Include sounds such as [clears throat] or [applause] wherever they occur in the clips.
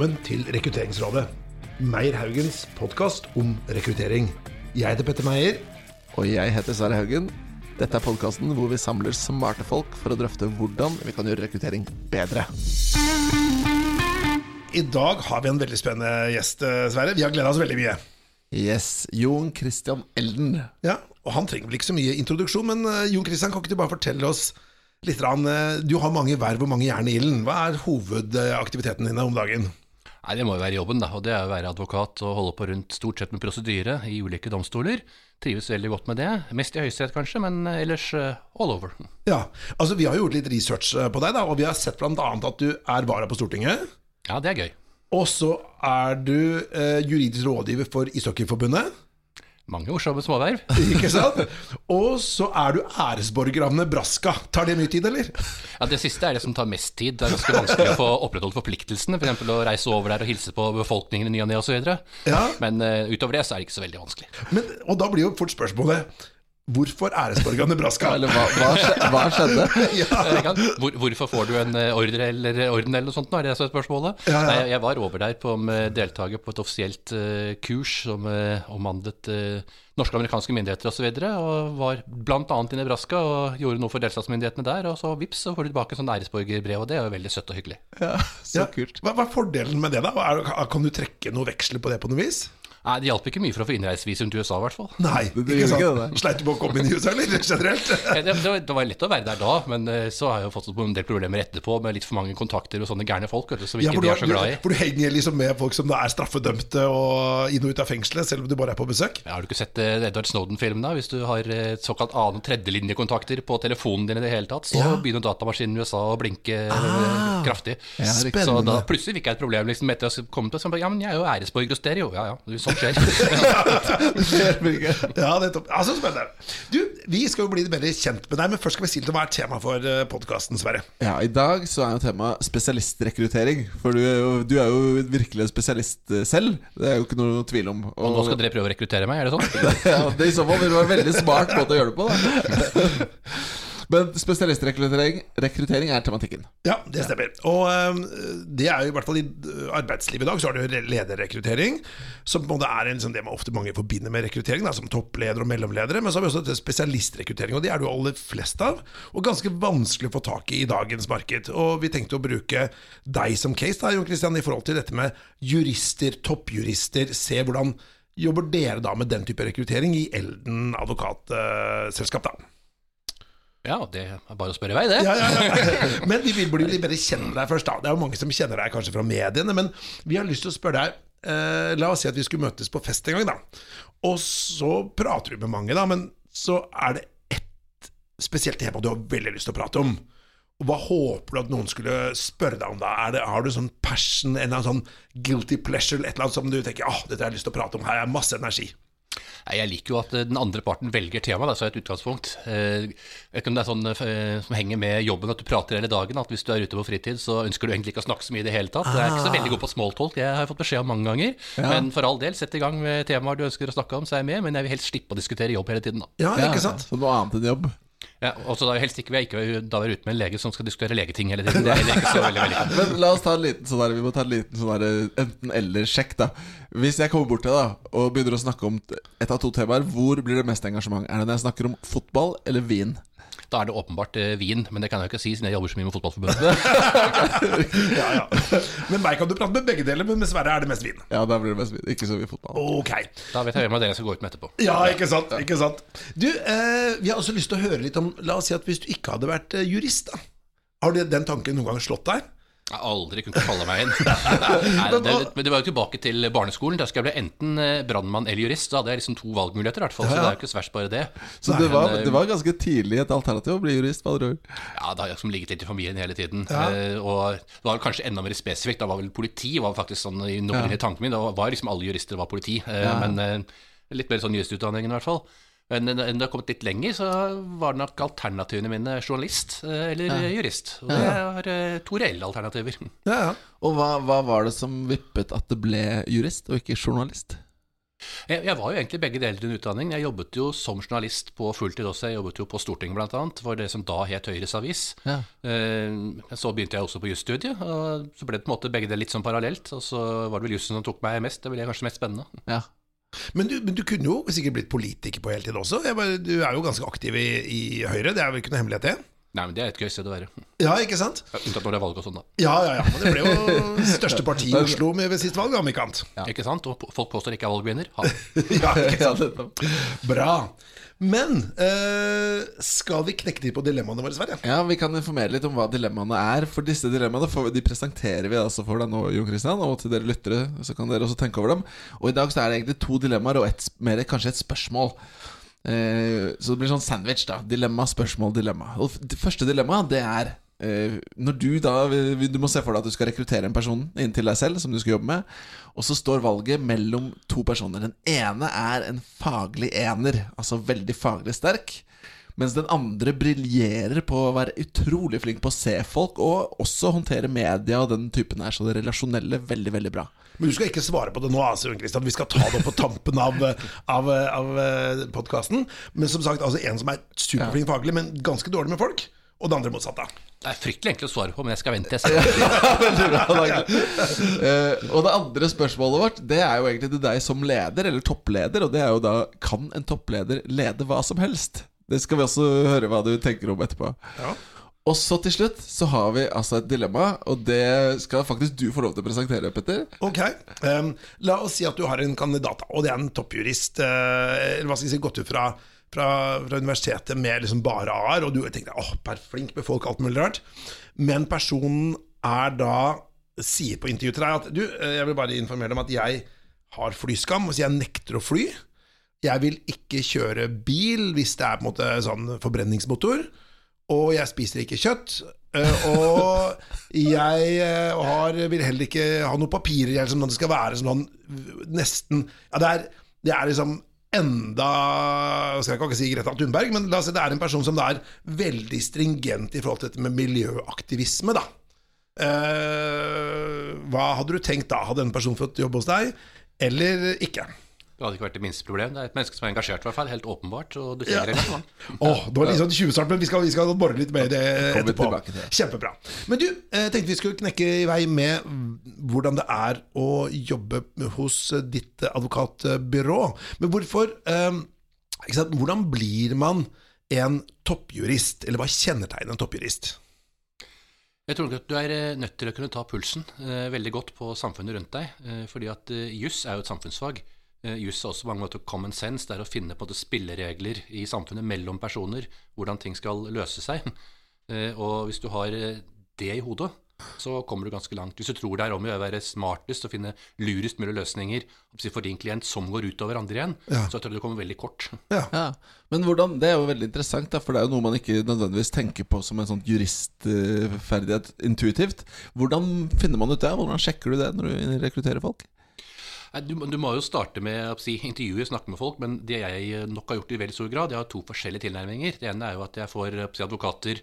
velkommen til Rekrutteringsrådet. Meyer Haugens podkast om rekruttering. Jeg heter Petter Meyer. Og jeg heter Sverre Haugen. Dette er podkasten hvor vi samler smarte folk for å drøfte hvordan vi kan gjøre rekruttering bedre. I dag har vi en veldig spennende gjest, eh, Sverre. Vi har gleda oss veldig mye. Yes, Jon Christian Elden. Ja, og Han trenger vel ikke så mye introduksjon, men eh, Jon Christian, kan ikke du bare fortelle oss litt eh, Du har mange verv og mange jern i ilden. Hva er hovedaktiviteten din om dagen? Nei, Det må jo være jobben, da. Og det er å være advokat og holde på rundt stort sett med prosedyre i ulike domstoler. Trives veldig godt med det. Mest i Høyesterett kanskje, men ellers uh, all over. Ja, altså Vi har gjort litt research eh, på deg, da, og vi har sett bl.a. at du er vara på Stortinget. Ja, det er gøy. Og så er du eh, juridisk rådgiver for Ishockeyforbundet. Mange morsomme småverv. [laughs] Ikke sant? Og så er du æresborger av Nebraska. Tar det mye tid, eller? Ja, Det siste er det som tar mest tid. Det er ganske vanskelig å få opprettholdt forpliktelsene. F.eks. Å reise over der og hilse på befolkningen i ny og ne osv. Ja. Men uh, utover det så er det ikke så veldig vanskelig. Men, og da blir jo fort spørsmålet Hvorfor æresborger av Nebraska? Eller hva, hva, skje, hva skjedde? [laughs] ja. Hvor, hvorfor får du en eh, ordre eller orden eller noe sånt? Nå er det så spørsmålet. Ja, ja. Nei, jeg var over der på med deltaker på et offisielt uh, kurs som uh, omhandlet uh, norske og amerikanske myndigheter osv. Og, så og var bl.a. i Nebraska og gjorde noe for delstatsmyndighetene der. Og så vips, så får du tilbake en sånn æresborgerbrev, og det er jo veldig søtt og hyggelig. Ja, så Ja. kult. Hva, hva er fordelen med det, da? Er, kan du trekke noe veksler på det på noe vis? Nei, Det hjalp ikke mye for å få innreisevisum til USA, i hvert fall. Nei, Det ikke sant? ikke. Sleit du på å komme inn i USA, eller? Generelt? [laughs] Det, det, var- det var lett å være der da, men eh, så har jeg jo fått en del problemer etterpå med litt for mange kontakter og sånne gærne folk vet du, som ikke ja, du, de er så glad i. for du henger liksom med folk som er straffedømte og inn og ut av fengselet, selv om du bare er på besøk? Ja, har du ikke sett eh, Edward Snowden-filmen, da? Hvis du har eh, såkalt annen- og tredjelinjekontakter på telefonen din i det hele tatt, så Ja. begynner datamaskinen i USA å blinke Ah, kraftig. Ja, så da plutselig fikk jeg et problem liksom, etter å ha kommet til Ja, men jeg er jo æresborger hos dere, jo. Ja ja, sånt skjer. [laughs] Ja, nettopp. Altså, spennende. Du, vi skal jo bli mer kjent med deg, men først skal vi si litt om hva er temaet for podkasten, Sverre. Ja, I dag så er jo temaet spesialistrekruttering. For du er, jo, du er jo virkelig en spesialist eh, selv. Det er jo ikke noe tvil om. Og nå skal dere prøve å rekruttere meg, er det sånn? [laughs] ja, det I så fall vil det være en veldig smart måte å gjøre det på. Da. [laughs] Men spesialistrekruttering er tematikken. Ja, det stemmer. Og øhm, det er jo i hvert fall i øh, arbeidslivet i dag, så har du lederrekruttering, som på en måte er en, sånn, det man ofte mange forbinder med rekruttering, da, som toppleder og mellomledere. Men så har vi også spesialistrekruttering, og de er det jo aller flest av. Og ganske vanskelig å få tak i i dagens marked. Og vi tenkte å bruke deg som case, da, Jon Christian, i forhold til dette med jurister, toppjurister. Se hvordan jobber dere da med den type rekruttering i Elden advokatselskap, da. Ja, det er bare å spørre i vei, det. Ja, ja, ja. [laughs] Men vi vil bli litt bedre kjent med deg først. da Det er jo mange som kjenner deg kanskje fra mediene, men vi har lyst til å spørre deg eh, La oss si at vi skulle møtes på fest en gang, da. Og så prater du med mange, da, men så er det ett spesielt tema du har veldig lyst til å prate om. Og Hva håper du at noen skulle spørre deg om da? Er det, har du sånn passion, en eller annen sånn guilty pleasure, et eller annet som du tenker ah, dette har jeg lyst til å prate om, her er masse energi? Jeg liker jo at eh, den andre parten velger tema, det er et utgangspunkt. Eh, Jeg om det er sånn eh, som henger med jobben at du prater hele dagen, at hvis du er ute på fritid, så ønsker du egentlig ikke å snakke så mye i det hele tatt. Jeg er ikke så veldig god på smalltalk, jeg har fått beskjed om mange ganger. Men for all del, sett i gang med temaer du ønsker å snakke om, så er jeg med, men jeg vil helst slippe å diskutere jobb hele tiden, da. Ja, ikke sant? Så noe annet enn jobb. Ja, og så da helst ikke jeg ikke da være ute med en lege som skal diskutere legeting hele tiden. Det er ikke så veldig veldig [laughs] Men la oss ta en liten sånn der Vi må ta en liten sånn der enten-eller-sjekk, da. Hvis jeg kommer bort til deg og begynner å snakke om et av to temaer, hvor blir det mest engasjement? Er det når jeg snakker om fotball eller vin? Da er det åpenbart eh, vin, men det kan jeg jo ikke si siden jeg jobber så mye med Fotballforbundet. [laughs] Ja, ja. Med meg kan du prate med begge deler, men dessverre er det mest vin. Ja, da blir det mest vin. Ikke så mye fotball. Ok. Da vet jeg hvem av dere jeg skal gå ut med etterpå. Ja, ikke sant? Ikke sant? Du, eh, vi har også lyst til å høre litt om La oss si at hvis du ikke hadde vært eh, jurist, da. Har du den tanken noen gang slått deg? Jeg har aldri kunnet falle meg inn. [laughs] Nei, det, det, men det var jo tilbake til barneskolen. Da skulle jeg bli enten eh, brannmann eller jurist. Da hadde jeg liksom to valgmuligheter, i hvert fall. Så det er jo ikke svært bare det. Så det var, eh, det var ganske tidlig et alternativ å bli jurist? ord. Ja, det har liksom ligget litt i familien hele tiden. Ja. og det var kanskje enda mer spesifikt. Da var vel politi var faktisk sånn i opprinnelige tanken min. Da var liksom alle jurister var politi. Ja. Men eh, litt mer sånn juristutdanningen i hvert fall. Men når det har kommet litt lenger, så var det nok alternativene mine journalist eller eller jurist. Og det er eh, to reelle alternativer. [laughs] Ja, ja. Og hva, hva var det som vippet at det ble jurist, og ikke journalist? Jeg, jeg, var jo egentlig begge deler i en utdanning. Jeg jobbet jo som journalist på fulltid også. Jeg jobbet jo på Stortinget bl.a. for det som da het Høyres Avis. Ja. Eh, så begynte jeg også på jusstudiet, og så ble det på en måte begge deler litt sånn parallelt. Og så var det vel jussen som tok meg mest. Det ble kanskje mest spennende. Ja. Men du, men du, kunne jo sikkert blitt politiker på heltid også. Bare, du er jo ganske aktiv i, i Høyre, det er vel ikke noe hemmelighet, det? Nei, men det er et gøy sted å være. Ja, ikke sant? Unntatt når det er valg og sånn, da. Ja, ja, ja. Men det ble jo [laughs] største parti i Oslo med ved sist valg, om ikke annet. Ja. Ikke sant? Og folk påstår ikke er valgvinner. [laughs] ja, ikke sant? [laughs] Bra. Men øh, skal vi knekke de på dilemmaene våre, Sverre? Ja, vi kan informere litt om hva dilemmaene er. For disse dilemmaene de presenterer vi altså for deg nå, Jon Christian. Og til dere lyttere så kan dere også tenke over dem. Og i dag så er det egentlig to dilemmaer og et, mer kanskje et spørsmål. Eh, så det blir sånn sandwich, da. Dilemma, spørsmål, dilemma. Og det første dilemmaet, det er når du da Du må se for deg at du skal rekruttere en person inn til deg selv, som du skal jobbe med. Og så står valget mellom to personer. Den ene er en faglig ener, altså veldig faglig sterk. Mens den andre briljerer på å være utrolig flink på å se folk, og også håndtere media og den typen her. Så det relasjonelle veldig, veldig bra. Men du skal ikke svare på det nå, altså. Vi skal ta det opp på tampen av, av, av eh, podkasten. Men som sagt, altså en som er superflink faglig, men ganske dårlig med folk. Og det andre motsatte. Det er fryktelig enkelt å svare på, men jeg skal vente. Jeg [laughs] uh, og det andre spørsmålet vårt Det er jo egentlig til deg som leder, eller toppleder. Og det er jo da Kan en toppleder lede hva som helst? Det skal vi også høre hva du tenker om etterpå. Ja. Og så til slutt så har vi altså et dilemma, og det skal faktisk du få lov til å presentere, Petter. Ok, um, La oss si at du har en kandidat, og det er en toppjurist. Uh, eller hva skal jeg si, gått ut fra, fra, fra universitetet med liksom bare A-er, og du tenker åh, per flink med folk, alt mulig rart. Men personen er da sier på intervjuet til deg at du, eh, jeg vil bare informere deg om at jeg har flyskam, så jeg nekter å fly. Jeg vil ikke kjøre bil hvis det er på en måte sånn forbrenningsmotor og jeg spiser ikke kjøtt. Eh, og jeg eh, har, vil heller ikke ha noen papirer som det skal være sånn nesten Ja, det er, det er liksom enda skal jeg ikke si Greta Thunberg, men det er en person som er veldig stringent i forhold til dette med miljøaktivisme. da eh, Hva hadde du tenkt da? Hadde denne personen fått jobbe hos deg, eller ikke? Det hadde ikke vært det minste problem. Det er et menneske som er engasjert, i hvert fall. Helt åpenbart. Og du trenger ja. [laughs] oh, det var litt sånn 20-start, men vi skal, vi skal bore litt mer i det etterpå. Kjempebra. Men du, jeg eh, tenkte vi skulle knekke i vei med hvordan det er å jobbe hos ditt advokatbyrå. Men hvorfor um, Hvordan blir man en toppjurist? Eller hva kjennetegner en toppjurist? Jeg tror at du er eh, nødt til å kunne ta pulsen eh, veldig godt på samfunnet rundt deg. Eh, fordi at eh, juss er jo et samfunnsfag. Eh, juss er også mange måter common sense. Det er å finne på spilleregler i samfunnet mellom personer. Hvordan ting skal løse seg. Eh, og hvis du har eh, det i hodet, så kommer du ganske langt. Hvis du tror det er om å være smartest og finne lurest mulig løsninger for din klient som går utover andre igjen, ja. så tror jeg du kommer veldig kort. Ja. ja. Men hvordan, Det er jo veldig interessant, for det er jo noe man ikke nødvendigvis tenker på som en sånn juristferdighet intuitivt. Hvordan finner man ut det? Hvordan sjekker du det når du rekrutterer folk? Du, du, må jo starte med å si, intervjue, snakke med folk, men det jeg nok har gjort i veldig stor grad, jeg har to forskjellige tilnærminger. Det ene er jo at jeg får si, advokater,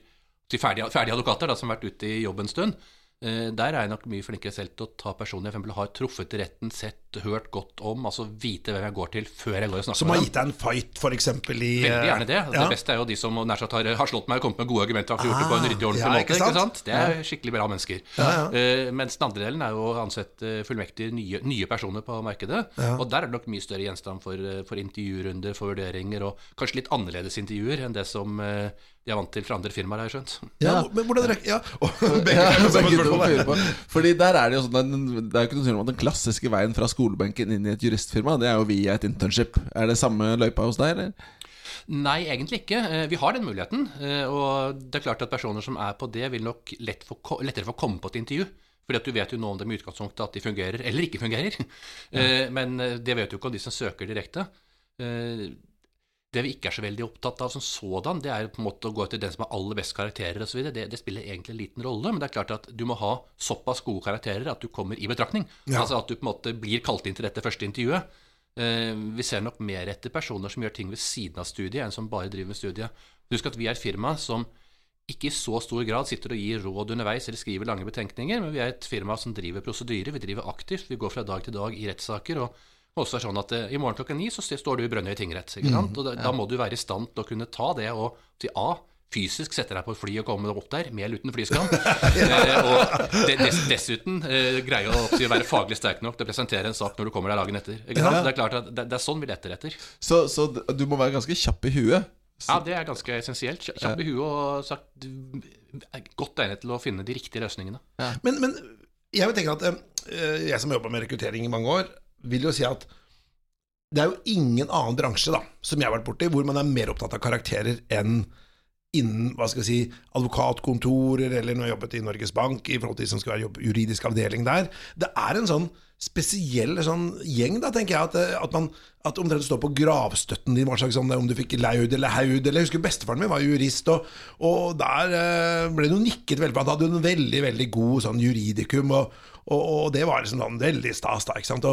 ferdige, ferdige advokater da, som har vært ute i jobb en stund. Eh, der er jeg nok mye flinkere selv til å ta personer jeg har truffet i retten, sett, hørt godt om, altså vite hvem jeg går til før jeg går og snakker med dem. Som har gitt deg en fight, f.eks. i Veldig gjerne det. Ja. Det beste er jo de som nær sagt har, har, slått meg og kommet med gode argumenter og gjort det på en ah, ryddig ordentlig ja, måte. Ikke sant? Det er skikkelig bra mennesker. Ja, uh, mens den andre delen er jo å ansette fullmektige nye, nye, personer på markedet. Og der er det nok mye større gjenstand for, for intervjurunder, for vurderinger, og kanskje litt annerledes intervjuer enn det som uh, de er vant til fra andre firmaer, har jeg skjønt. Ja, men hvordan rekker Ja, [laughs] ja, Fordi der er det jo sånn Det er jo ikke noe tvil om at den klassiske veien fra skolebenken inn i et juristfirma, det er jo via et internship. Er det samme løypa hos deg, eller? Nei, egentlig ikke. Eh, vi har den muligheten. Eh, og det er klart at personer som er på det, vil nok lett få, lettere få komme på et intervju. Fordi at du vet jo nå om dem i utgangspunktet at de fungerer eller ikke fungerer. Ja. Eh, men det vet du ikke om de som søker direkte. Det vi ikke er så veldig opptatt av som sådan, det er på en måte å gå etter den som har aller best karakterer osv. Det, det spiller egentlig en liten rolle, men det er klart at du må ha såpass gode karakterer at du kommer i betraktning. Ja. Altså at du på en måte blir kalt inn til dette første intervjuet. Eh, vi ser nok mer etter personer som gjør ting ved siden av studiet, enn som bare driver med studiet. Husk at vi er et firma som ikke i så stor grad sitter og gir råd underveis eller skriver lange betenkninger, men vi er et firma som driver prosedyrer. Vi driver aktivt. Vi går fra dag til dag i rettssaker. og Og så er sånn at eh, I morgen klokka ni så står du i Brønnøy tingrett. ikke sant? Og da, da må du være i stand til å kunne ta det og til A fysisk sette deg på et fly og komme opp der, med eller uten flyskam. [laughs] eh, og de, des, dessuten eh, greie å oppsi, være faglig sterk nok til å presentere en sak når du kommer deg dagen etter. Ikke sant? Det er klart at det, det er sånn vi letter etter. Så, så du må være ganske kjapp i huet. Ja, det er ganske essensielt. Kjapp i huet og sagt, du er godt egnet til å finne de riktige løsningene. Men, men jeg vil tenke at eh, jeg som har jobba med rekruttering i mange år, vil jo si at det er jo ingen annen bransje da, som jeg har vært borti, hvor man er mer opptatt av karakterer enn innen hva skal jeg si, advokatkontorer, eller når jeg jobbet i Norges Bank, i forhold til de som skal være juridisk avdeling der. Det er en sånn spesiell sånn gjeng, da, tenker jeg, at, at man at omtrent står på gravstøtten din, hva slags sånn, om du fikk laud eller haud, eller jeg husker bestefaren min var jurist, og, og der eh, ble det jo nikket veldig han hadde jo en veldig, veldig god sånn juridikum, og, og, og det var liksom sånn veldig stas, da, ikke sant,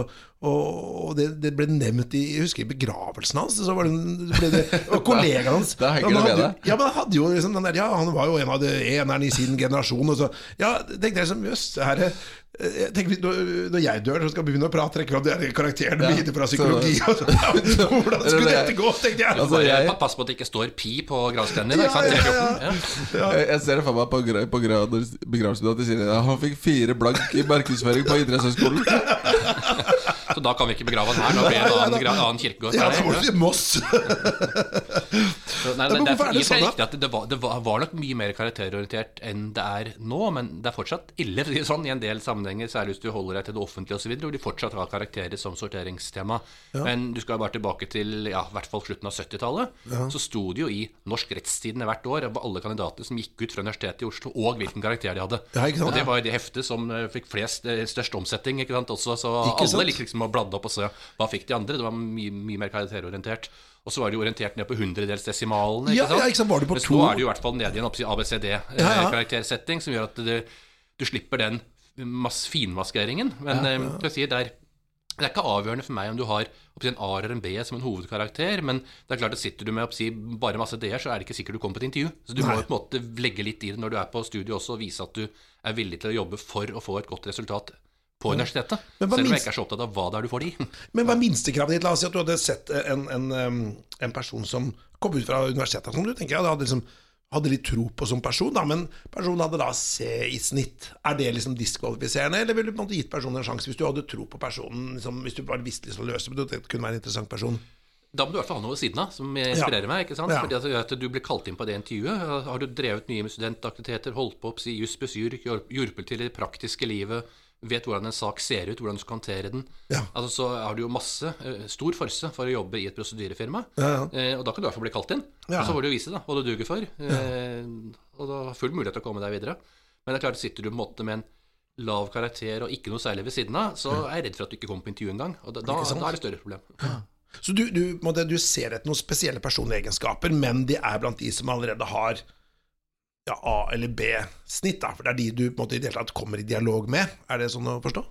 og, det, det ble nevnt i, jeg husker i begravelsen hans, så var det, ble det og kollegaen hans, [laughs] Da da han hadde- ja, men han hadde jo liksom den der, ja, han var jo en av de enerne i sin generasjon, og så, ja, tenkte jeg som, jøss, herre, jeg tenker, når, jeg dør, så skal vi begynne å prate trekke fram de karakterene Ja, mine fra psykologi. Og så, hvordan skulle dette gå, tenkte jeg. Altså, jeg- Pass på at det ikke står pi på gravstenen din. da, Ja, ja, ja. Jeg, ser det for meg på, på begravelsen at de sier at han fikk fire blank i markedsføring på [laughs] idrettshøyskolen. [laughs] Så da kan vi ikke begrave han her. Da blir det en annen, annen kirkegård. Ja, da må du til Moss. [laughs] Nei, men det, er det sånn, da? det, var, det var, nok mye mer karakterorientert enn det er nå, men det er fortsatt ille sånn, i en del sammenhenger, særlig hvis du holder deg til det offentlige osv., hvor de fortsatt har karakterer som sorteringstema. Men du skal bare tilbake til ja, i hvert fall slutten av 70-tallet. Så sto det jo i Norsk Rettstidende hvert år av alle kandidatene som gikk ut fra Universitetet i Oslo, og hvilken karakter de hadde. Ja, sant? og det var jo det heftet som eh, fikk flest, eh, størst omsetning, ikke sant, også, så Ikke sant? alle likte liksom å bladde opp og se hva fikk de andre. Det var mye, mye mer karakterorientert. Og så var det jo orientert ned på hundredelsdesimalene. Ja, ja, ikke sant, var det på Mens to- nå er det jo i hvert fall nede i en Ja, ja. ABCD-karaktersetting, som gjør at det, du slipper den mass finmaskeringen. Men ja, ja. si, det, er, det er ikke avgjørende for meg om du har en A eller en B som en hovedkarakter, men det er klart at sitter du med si, bare masse D-er, så er det ikke sikkert du kommer på et intervju. Så du må jo på en måte legge litt i det når du er på studio også, og vise at du er villig til å jobbe for å få et godt resultat på universitetet. Selv om jeg ikke er så opptatt av hva det er du får de. [laughs] Men hva er minstekravet ditt? La oss si at du hadde sett en, en, en person som kom ut fra universitetet, som du tenker, ja, hadde, liksom, hadde litt tro på som person, da, men personen hadde da C i snitt. Er det liksom diskvalifiserende, eller ville du på en måte gitt personen en sjanse hvis du hadde tro på personen, liksom, hvis du bare visste liksom løse men det kunne være en interessant person? Da må du i hvert fall ha noe ved siden av som inspirerer meg. ikke sant? Ja. Fordi at, at du blir kalt inn på det intervjuet. Har du drevet mye med studentaktiviteter, holdt på å si juss besyr, hjulpet til i det praktiske livet, vet hvordan en sak ser ut, hvordan du skal håndtere den. Ja. Altså, så har du jo masse, eh, stor forse for å jobbe i et prosedyrefirma. Ja, ja. Eh, og da kan du i hvert fall bli kalt inn. Ja. Og så får du vise da, hva du duger for. Eh, og da har full mulighet til å komme deg videre. Men det er klart, sitter du på en måte med en lav karakter og ikke noe særlig ved siden av, så er jeg redd for at du ikke kommer på intervju engang. Og da, da, da er det større problem. Så du, du, du ser etter noen spesielle personlige egenskaper, men de er blant de som allerede har ja, A- eller B-snitt, da, for det er de du på en måte i det hele tatt kommer i dialog med. Er det sånn å forstå?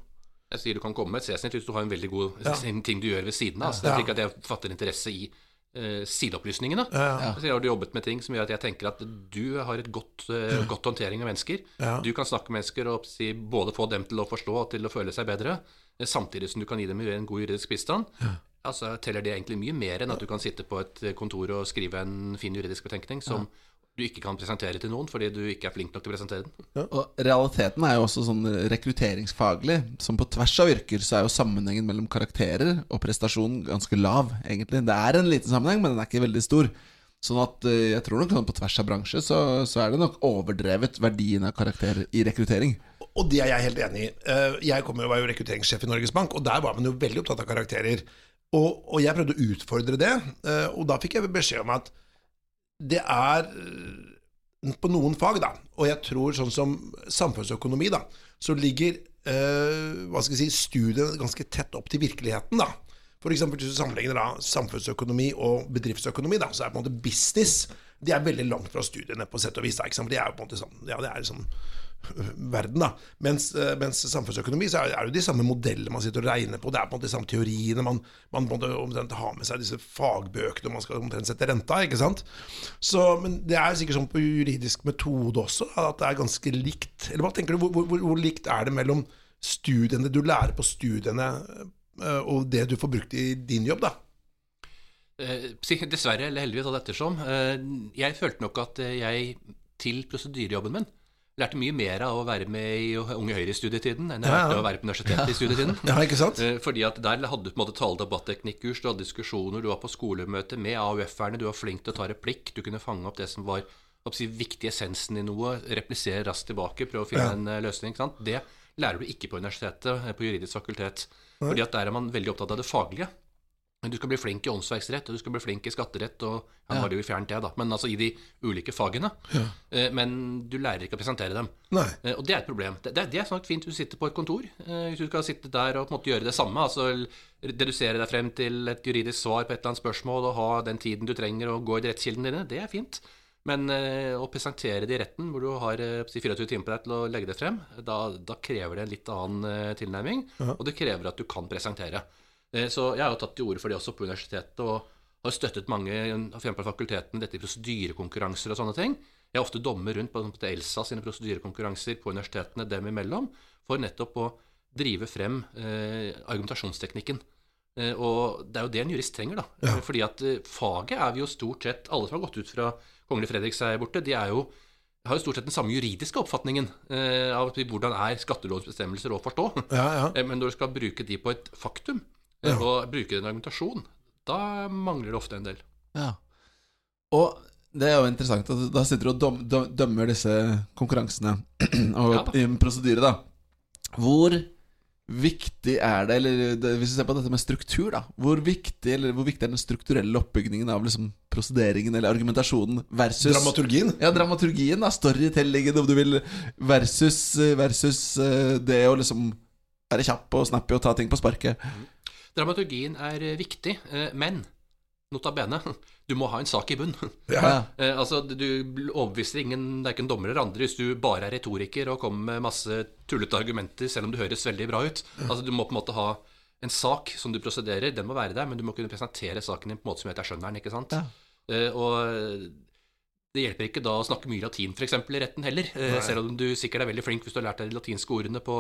Jeg sier du kan komme med et C-snitt hvis du har en veldig god Ja. ting du gjør ved siden av. Så det er ikke at jeg fatter interesse i uh, sideopplysningene. Ja, Så har du jobbet med ting som gjør at jeg tenker at du har et godt, uh, godt håndtering av mennesker. Ja. Du kan snakke med mennesker og si, både få dem til å forstå og til å føle seg bedre, eh, samtidig som du kan gi dem en god juridisk bistand. Altså teller det egentlig mye mer enn at du kan sitte på et kontor og skrive en fin juridisk betenkning som du ikke kan presentere til noen fordi du ikke er flink nok til å presentere den. Og realiteten er jo også sånn rekrutteringsfaglig. Som på tvers av yrker så er jo sammenhengen mellom karakterer og prestasjon ganske lav, egentlig. Det er en liten sammenheng, men den er ikke veldig stor. Sånn at eh, jeg tror nok på tvers av bransje så, så er det nok overdrevet verdien av karakterer i rekruttering. Og det er jeg helt enig i. Eh, Jeg kom jo, var jo rekrutteringssjef i Norges Bank, og der var man jo veldig opptatt av karakterer. Og, og jeg prøvde å utfordre det, eh, og da fikk jeg beskjed om at det er eh, på noen fag, da, og jeg tror sånn som samfunnsøkonomi, da, så ligger eh, hva skal jeg si, studiene ganske tett opp til virkeligheten, da. Eksempel hvis du sammenligner da samfunnsøkonomi og bedriftsøkonomi, da, så er på en måte business De er veldig langt fra studiene, på sett og vis. Da, ikke sant? De er jo på en måte sånn Ja, det er sånn verden, da. Mens, øh, mens samfunnsøkonomi så er det jo de samme modellene man sitter og regner på. Det er på en måte de samme teoriene. Man, man på omtrent ha med seg disse fagbøkene, og man skal omtrent sette renta, ikke sant. Så, men det er sikkert sånn på juridisk metode også, at det er ganske likt. Eller hva tenker du, hvor, hvor, hvor likt er det mellom studiene du lærer på studiene eh, og det du får brukt i din jobb, da? Eh, Dessverre, eller heldigvis, alt ettersom. Eh, Jeg følte nok at eh, jeg til prosedyrejobben min lærte mye mer av å være med i Unge Høyre i studietiden enn jeg Ja, ja. lærte å være på universitetet i studietiden. Ja, ikke sant? Eh, Fordi at der hadde du på en måte tale- og debatteknikkurs, du hadde diskusjoner, du var på skolemøte med AUF-erne, du var flink til å ta replikk, du kunne fange opp det som var si, viktig essensen i noe, replisere raskt tilbake, prøve å finne Ja. en eh, løsning. ikke sant? Det lærer du ikke på universitetet, eh, på juridisk fakultet. Fordi at der er man veldig opptatt av det faglige. Men du skal bli flink i åndsverksrett, og du skal bli flink i skatterett, og ja, nå har de jo fjernet det, da. Men altså i de ulike fagene. Ja. Men du lærer ikke å presentere dem. Nei. Eh, Og det er et problem. Det, det, det er sånn fint du sitter på et kontor. Eh, Hvis du skal sitte der og på en måte gjøre det samme, altså dedusere deg frem til et juridisk svar på et eller annet spørsmål og ha den tiden du trenger og gå i rettskildene dine, det er fint. Men eh, å presentere det i retten, hvor du har eh, si 24 timer på deg til å legge det frem, da, da krever det en litt annen tilnærming. Ja. og det krever at du kan presentere. Eh, Så jeg har jo tatt til orde for det også på universitetet, og har støttet mange av for eksempel fakultetene dette i prosedyrekonkurranser og sånne ting. Jeg er ofte dommer rundt på ELSA sine prosedyrekonkurranser på universitetene dem imellom, for nettopp å drive frem eh, argumentasjonsteknikken. Eh, og det er jo det en jurist trenger, da. Ja. Fordi at eh, faget er vi jo stort sett Alle som har gått ut fra Kongelig Fredrikstad borte, de er jo har jo stort sett den samme juridiske oppfatningen eh, av hvordan er skattelovens bestemmelser å forstå. Ja, ja. Eh, Men når du skal bruke de på et faktum, eh, og bruke det i en argumentasjon, da mangler det ofte en del. Ja. Og det er jo interessant at da sitter du og døm, døm, dømmer disse konkurransene [clears throat] og Ja i en prosedyre, da. Hvor viktig er det, eller det, hvis vi ser på dette med struktur, da Hvor viktig, eller hvor viktig er den strukturelle oppbyggingen av liksom prosederingen eller argumentasjonen versus Dramaturgien? Ja, dramaturgien, da. Storytellingen, om du vil, versus, versus eh, det å liksom være kjapp og snappy og ta ting på sparket. Dramaturgien er eh, viktig, eh, men nota bene, [laughs] du må ha en sak i bunn. [laughs] Ja. [laughs] Eh, altså, du overbeviser ingen, verken dommer eller andre, hvis du bare er retoriker og kommer med masse tullete argumenter, selv om du høres veldig bra ut. Altså, Du må på en måte ha en sak som du prosederer, den må være der, men du må kunne presentere saken din på en måte som gjør at jeg skjønner den. ikke sant? Ja. Og det hjelper ikke da å snakke mye latin for eksempel, i retten heller. Nei. selv om du sikkert er veldig flink hvis du har lært deg de latinske ordene på,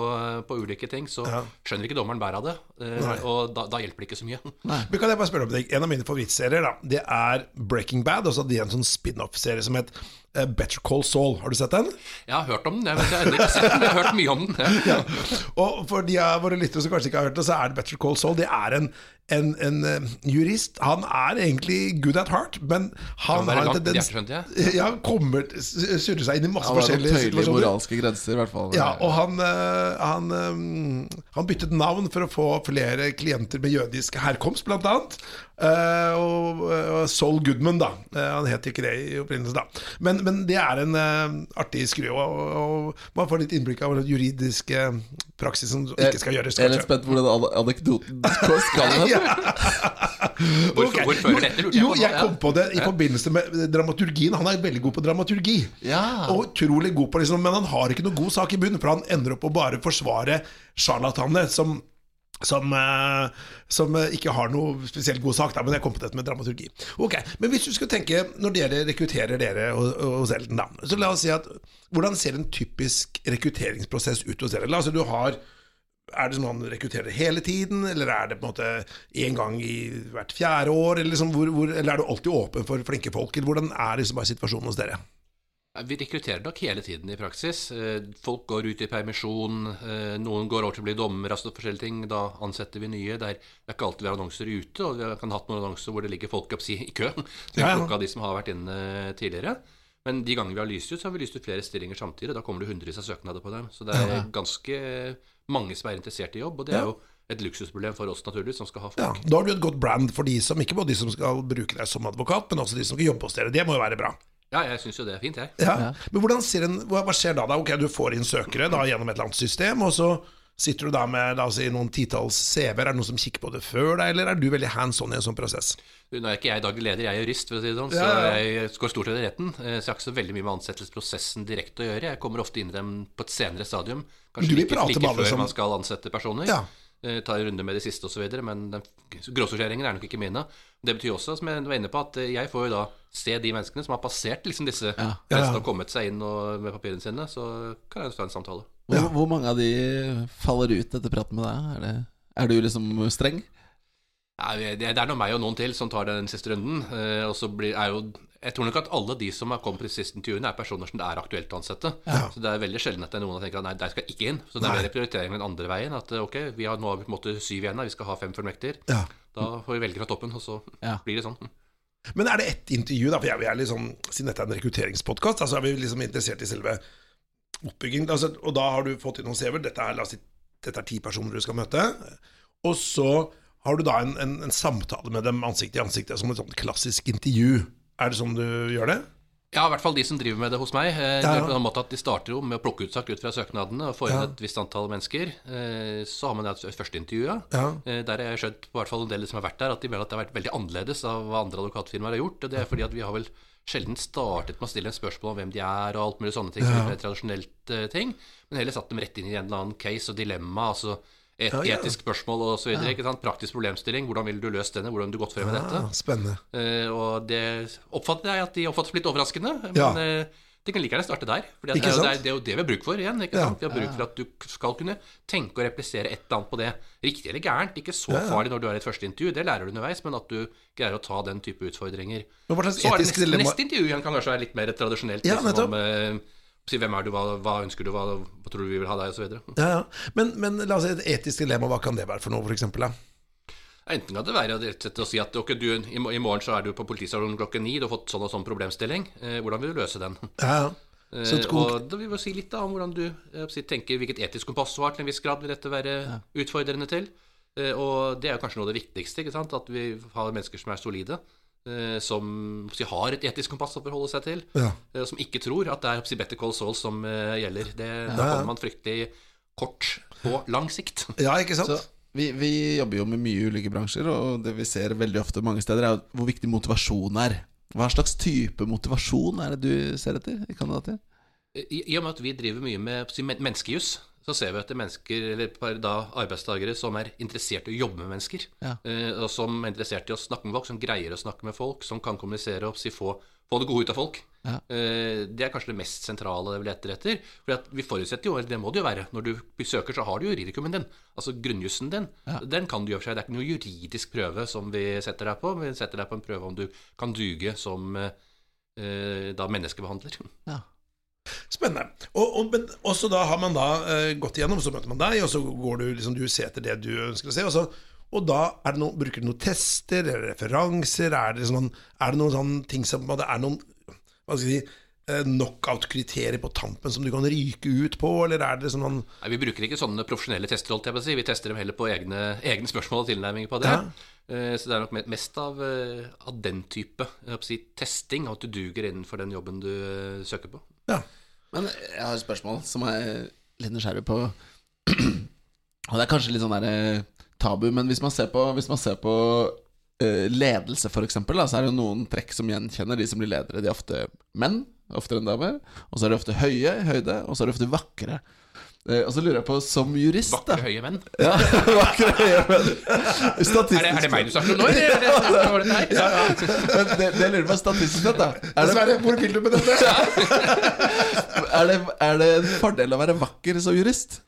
på ulike ting, så Ja. skjønner ikke dommeren bæret av det. Eh, Nei. og da, da hjelper det ikke så mye. [laughs] Men kan jeg bare spørre om deg? En av mine favorittserier da, Det er Breaking Bad. Og så hadde de en sånn spin-off-serie som het eh, Better Call Saul. Har du sett den? Jeg har hørt om den, jeg, vet, jeg har sett den, jeg har hørt mye om den. [laughs] Ja. Og for de av våre lyttere som kanskje ikke har hørt det, så er det Better Call Saul. Det er en, en, en eh, jurist. Han er egentlig good at heart, men han Kan har tendens. Ja, [laughs] kommer surrer seg inn i masse Han forskjellige situasjoner. moralske grenser, i hvert fall. Ja, og han, eh, han, eh, han byttet navn for å få flere klienter med jødisk herkomst, blant annet. Eh, og, og Saul Goodman, da. Uh, han het ikke det i opprinnelsen, da. Men, men det er en uh, artig skrue, og, og man får litt innblikk av den juridiske praksisen som ikke skal gjøres. Jeg er litt spent på hvordan anekdoten [laughs] skal hen. [laughs] Hvorfor, Ok, hvor fører dette? lurte jeg Jo, på jeg ja. kom på det i forbindelse med dramaturgien. Han er veldig god på dramaturgi. Ja. Og utrolig god på liksom, Men han har ikke noe god sak i bunnen, for han ender opp å bare forsvare sjarlatanene som som, eh, som eh, ikke har noe spesielt god sak, da, men jeg kom på med dramaturgi. Ok, Men hvis du skulle tenke, når dere rekrutterer dere hos Elden, da, så la oss si at hvordan ser en typisk rekrutteringsprosess ut hos dere? La du har er det sånn han rekrutterer hele tiden, eller er det på en måte én gang i hvert fjerde år? Eller, liksom, hvor, hvor, eller er du alltid åpen for flinke folk? Eller hvordan er liksom bare situasjonen hos dere? Vi rekrutterer nok hele tiden i praksis. Eh, Folk går ut i permisjon, eh, noen går over til å bli dommer, altså forskjellige ting. Da ansetter vi nye. Det er, ikke alltid vi har annonser ute, og vi kan ha hatt noen annonser hvor det ligger folk oppsi, i kø. Så Ja, ja. plukka de som har vært inne tidligere. Men de gangene vi har lyst ut, så har vi lyst ut flere stillinger samtidig. Da kommer det hundrevis av søknader på dem. Så det er ganske mange som er interessert i jobb, og det er jo et luksusproblem for oss naturligvis, som skal ha folk. Ja, da har du et godt brand for de som ikke bare de som skal bruke deg som advokat, men også de som skal jobbe hos dere. Det må jo være bra. Ja, jeg syns jo det er fint, jeg. Ja. Men hvordan ser en, hva, skjer da? da? Ok, Du får inn søkere da gjennom et eller annet system, og så sitter du da med da, si, noen titalls CV-er. Er det noen som kikker på det før deg, eller er du veldig hands on i en sånn prosess? Nå er ikke jeg daglig leder, jeg er jurist, for å si det sånn, Ja, ja, så jeg går stort sett i retten. eh, Så jeg har ikke så veldig mye med ansettelsesprosessen direkte å gjøre. Jeg kommer ofte inn i dem på et senere stadium. Kanskje Du vil like, prate like med alle før som- man skal ansette personer. Ja. Eh, Ta en runde med de siste osv. Men den gråsorteringen er nok ikke mine. Det betyr også, som jeg var inne på, at eh, jeg får jo da se de menneskene som har passert liksom disse Ja. Ja, ja. og kommet seg inn og, med papirene sine. Så kan jeg ta en samtale. Hvor, hvor mange av de faller ut etter praten med deg? Er det, Er du liksom streng? Ja, det, det er nå meg og noen til som tar den siste runden. Eh, og så blir, er jo Jeg tror nok at alle de som har kommet de siste intervjuene, er personer som det er aktuelt å ansette. Så det er veldig sjelden at det er noen som tenker at nei, der skal ikke inn. Så det er mer prioritering den andre veien. At ok, vi har nå har vi på en måte syv igjen, her, vi skal ha fem fullmekter. Ja. Da får vi velge fra toppen, og så Ja. blir det sånn. Men er det ett intervju, da? For jeg, vi er liksom, siden dette er en rekrutteringspodkast, så er vi liksom interessert i selve oppbyggingen. Altså, og da har du fått inn noen CV-er. Dette, er, si, dette er ti personer du skal møte. Og så har du da en, en, en samtale med dem ansikt til ansikt, som et sånt klassisk intervju. Er det sånn du gjør det? Ja, i hvert fall de som driver med det hos meg. Eh, Ja, ja. på den måten at De starter jo med å plukke ut sak ut fra søknadene og få inn Ja. et visst antall mennesker. Eh, Så har man det førsteintervjuet. Ja. Ja. Eh, Der har jeg skjønt på hvert fall en del som har vært der, at de mener at det har vært veldig annerledes av hva andre advokatfirmaer har gjort. Og det er fordi at vi har vel sjelden startet med å stille en spørsmål om hvem de er, og alt mulig sånne ting. som er tradisjonelt eh, ting, Men heller satt dem rett inn i en eller annen case og dilemma. altså et Ja, ja. etisk spørsmål og så videre, ikke sant? Praktisk problemstilling. Hvordan ville du løst denne? Hvordan ville du gått frem med dette? Ah, spennende. Uh, og det oppfatter jeg at de oppfatter litt overraskende. Men Ja. eh, de kan like gjerne starte der. For det, er det, det er jo det vi har bruk for igjen. Ikke Ja. sant? Vi har bruk for at du skal kunne tenke og replisere et eller annet på det. Riktig eller gærent. Ikke så farlig når du har et første intervju, det lærer du underveis, men at du greier å ta den type utfordringer. Men hva slags er etisk dilemma neste intervju igjen kan kanskje være litt mer tradisjonelt. Ja, liksom, nettopp. om, eh, si hvem er du, hva, hva ønsker du, hva, hva tror du vi vil ha deg, osv. Ja, ja. Men, men la oss si et etisk dilemma, hva kan det være for noe, eksempel? Enten kan det være rett og slett å si at okay, du, i, morgen så er du på politistasjonen klokken ni, du har fått sånn og sånn problemstilling. Eh, hvordan vil du løse den? Ja, ja. Eh, og da vil vi si litt da om hvordan du eh, si, tenker hvilket etisk kompass du har til en viss grad vil dette være utfordrende til. Eh, og det er kanskje noe av det viktigste, at vi har mennesker som er solide. Eh, Som si, har et etisk kompass å forholde seg til. Ja. eh, Som ikke tror at det er si, better call Saul som eh, gjelder. Det, Ja, Da kommer man fryktelig kort på lang sikt. ja, ikke sant? Så vi, vi jobber jo med mye ulike bransjer, og det vi ser veldig ofte mange steder, er hvor viktig motivasjon er. Hva slags type motivasjon er det du ser etter i kandidater? I, I og med at vi driver mye med si, men- menneskejus, så ser vi etter mennesker, eller da arbeidstakere som er interessert i å jobbe med mennesker. Ja. Eh, og som er interessert i å snakke med folk, som greier å snakke med folk, som kan kommunisere og si, få, få det gode ut av folk. Ja. Eh, det er kanskje det mest sentrale det vi leter etter. For vi forutsetter jo, eller det må det jo være, når du besøker, så har du juridikumen din. Altså grunnjussen din. Den kan du gjøre for seg. Det er ikke noe juridisk prøve som vi setter deg på. Vi setter deg på en prøve om du kan duge som eh, da menneskebehandler. Ja. Spennende. Og, og, men også da har man da uh, gått igjennom, så møter man deg, og så går du liksom, du ser etter det du ønsker å se. Og, så, og da er det noen, bruker du noen tester eller referanser? Er det, sånn, er det noen sånne ting som Det er noen hva skal jeg si, eh, knockout-kriterier på tampen som du kan ryke ut på, eller er det sånn Nei, Vi bruker ikke sånne profesjonelle tester, holdt jeg på å si. Vi tester dem heller på egne, egne spørsmål og tilnærminger på det. Ja. Eh, Så det er nok mest av, av den type si, testing, at du duger innenfor den jobben du søker på. Ja. Men jeg har et spørsmål som jeg er litt nysgjerrig på. [clears throat] Og det er kanskje litt sånn der eh, tabu, men hvis man ser på, man ser på eh, ledelse, eksempel, så er det jo noen trekk som gjenkjenner de som blir ledere. De er ofte menn, oftere enn damer. Og så er de ofte høye i høyde, og så er de ofte vakre. Eh, og så lurer jeg på, som jurist Vakre, høye menn. ja, [laughs] vakre høye menn. Statistisk Er det, er det meg du snakker om nå, eller? Er det, hva var det her? Men det, det lurer på statistisk sett, da. Er det, Sverre, hvor vil du med dette? [laughs] er, det, er det en fordel å være vakker som jurist?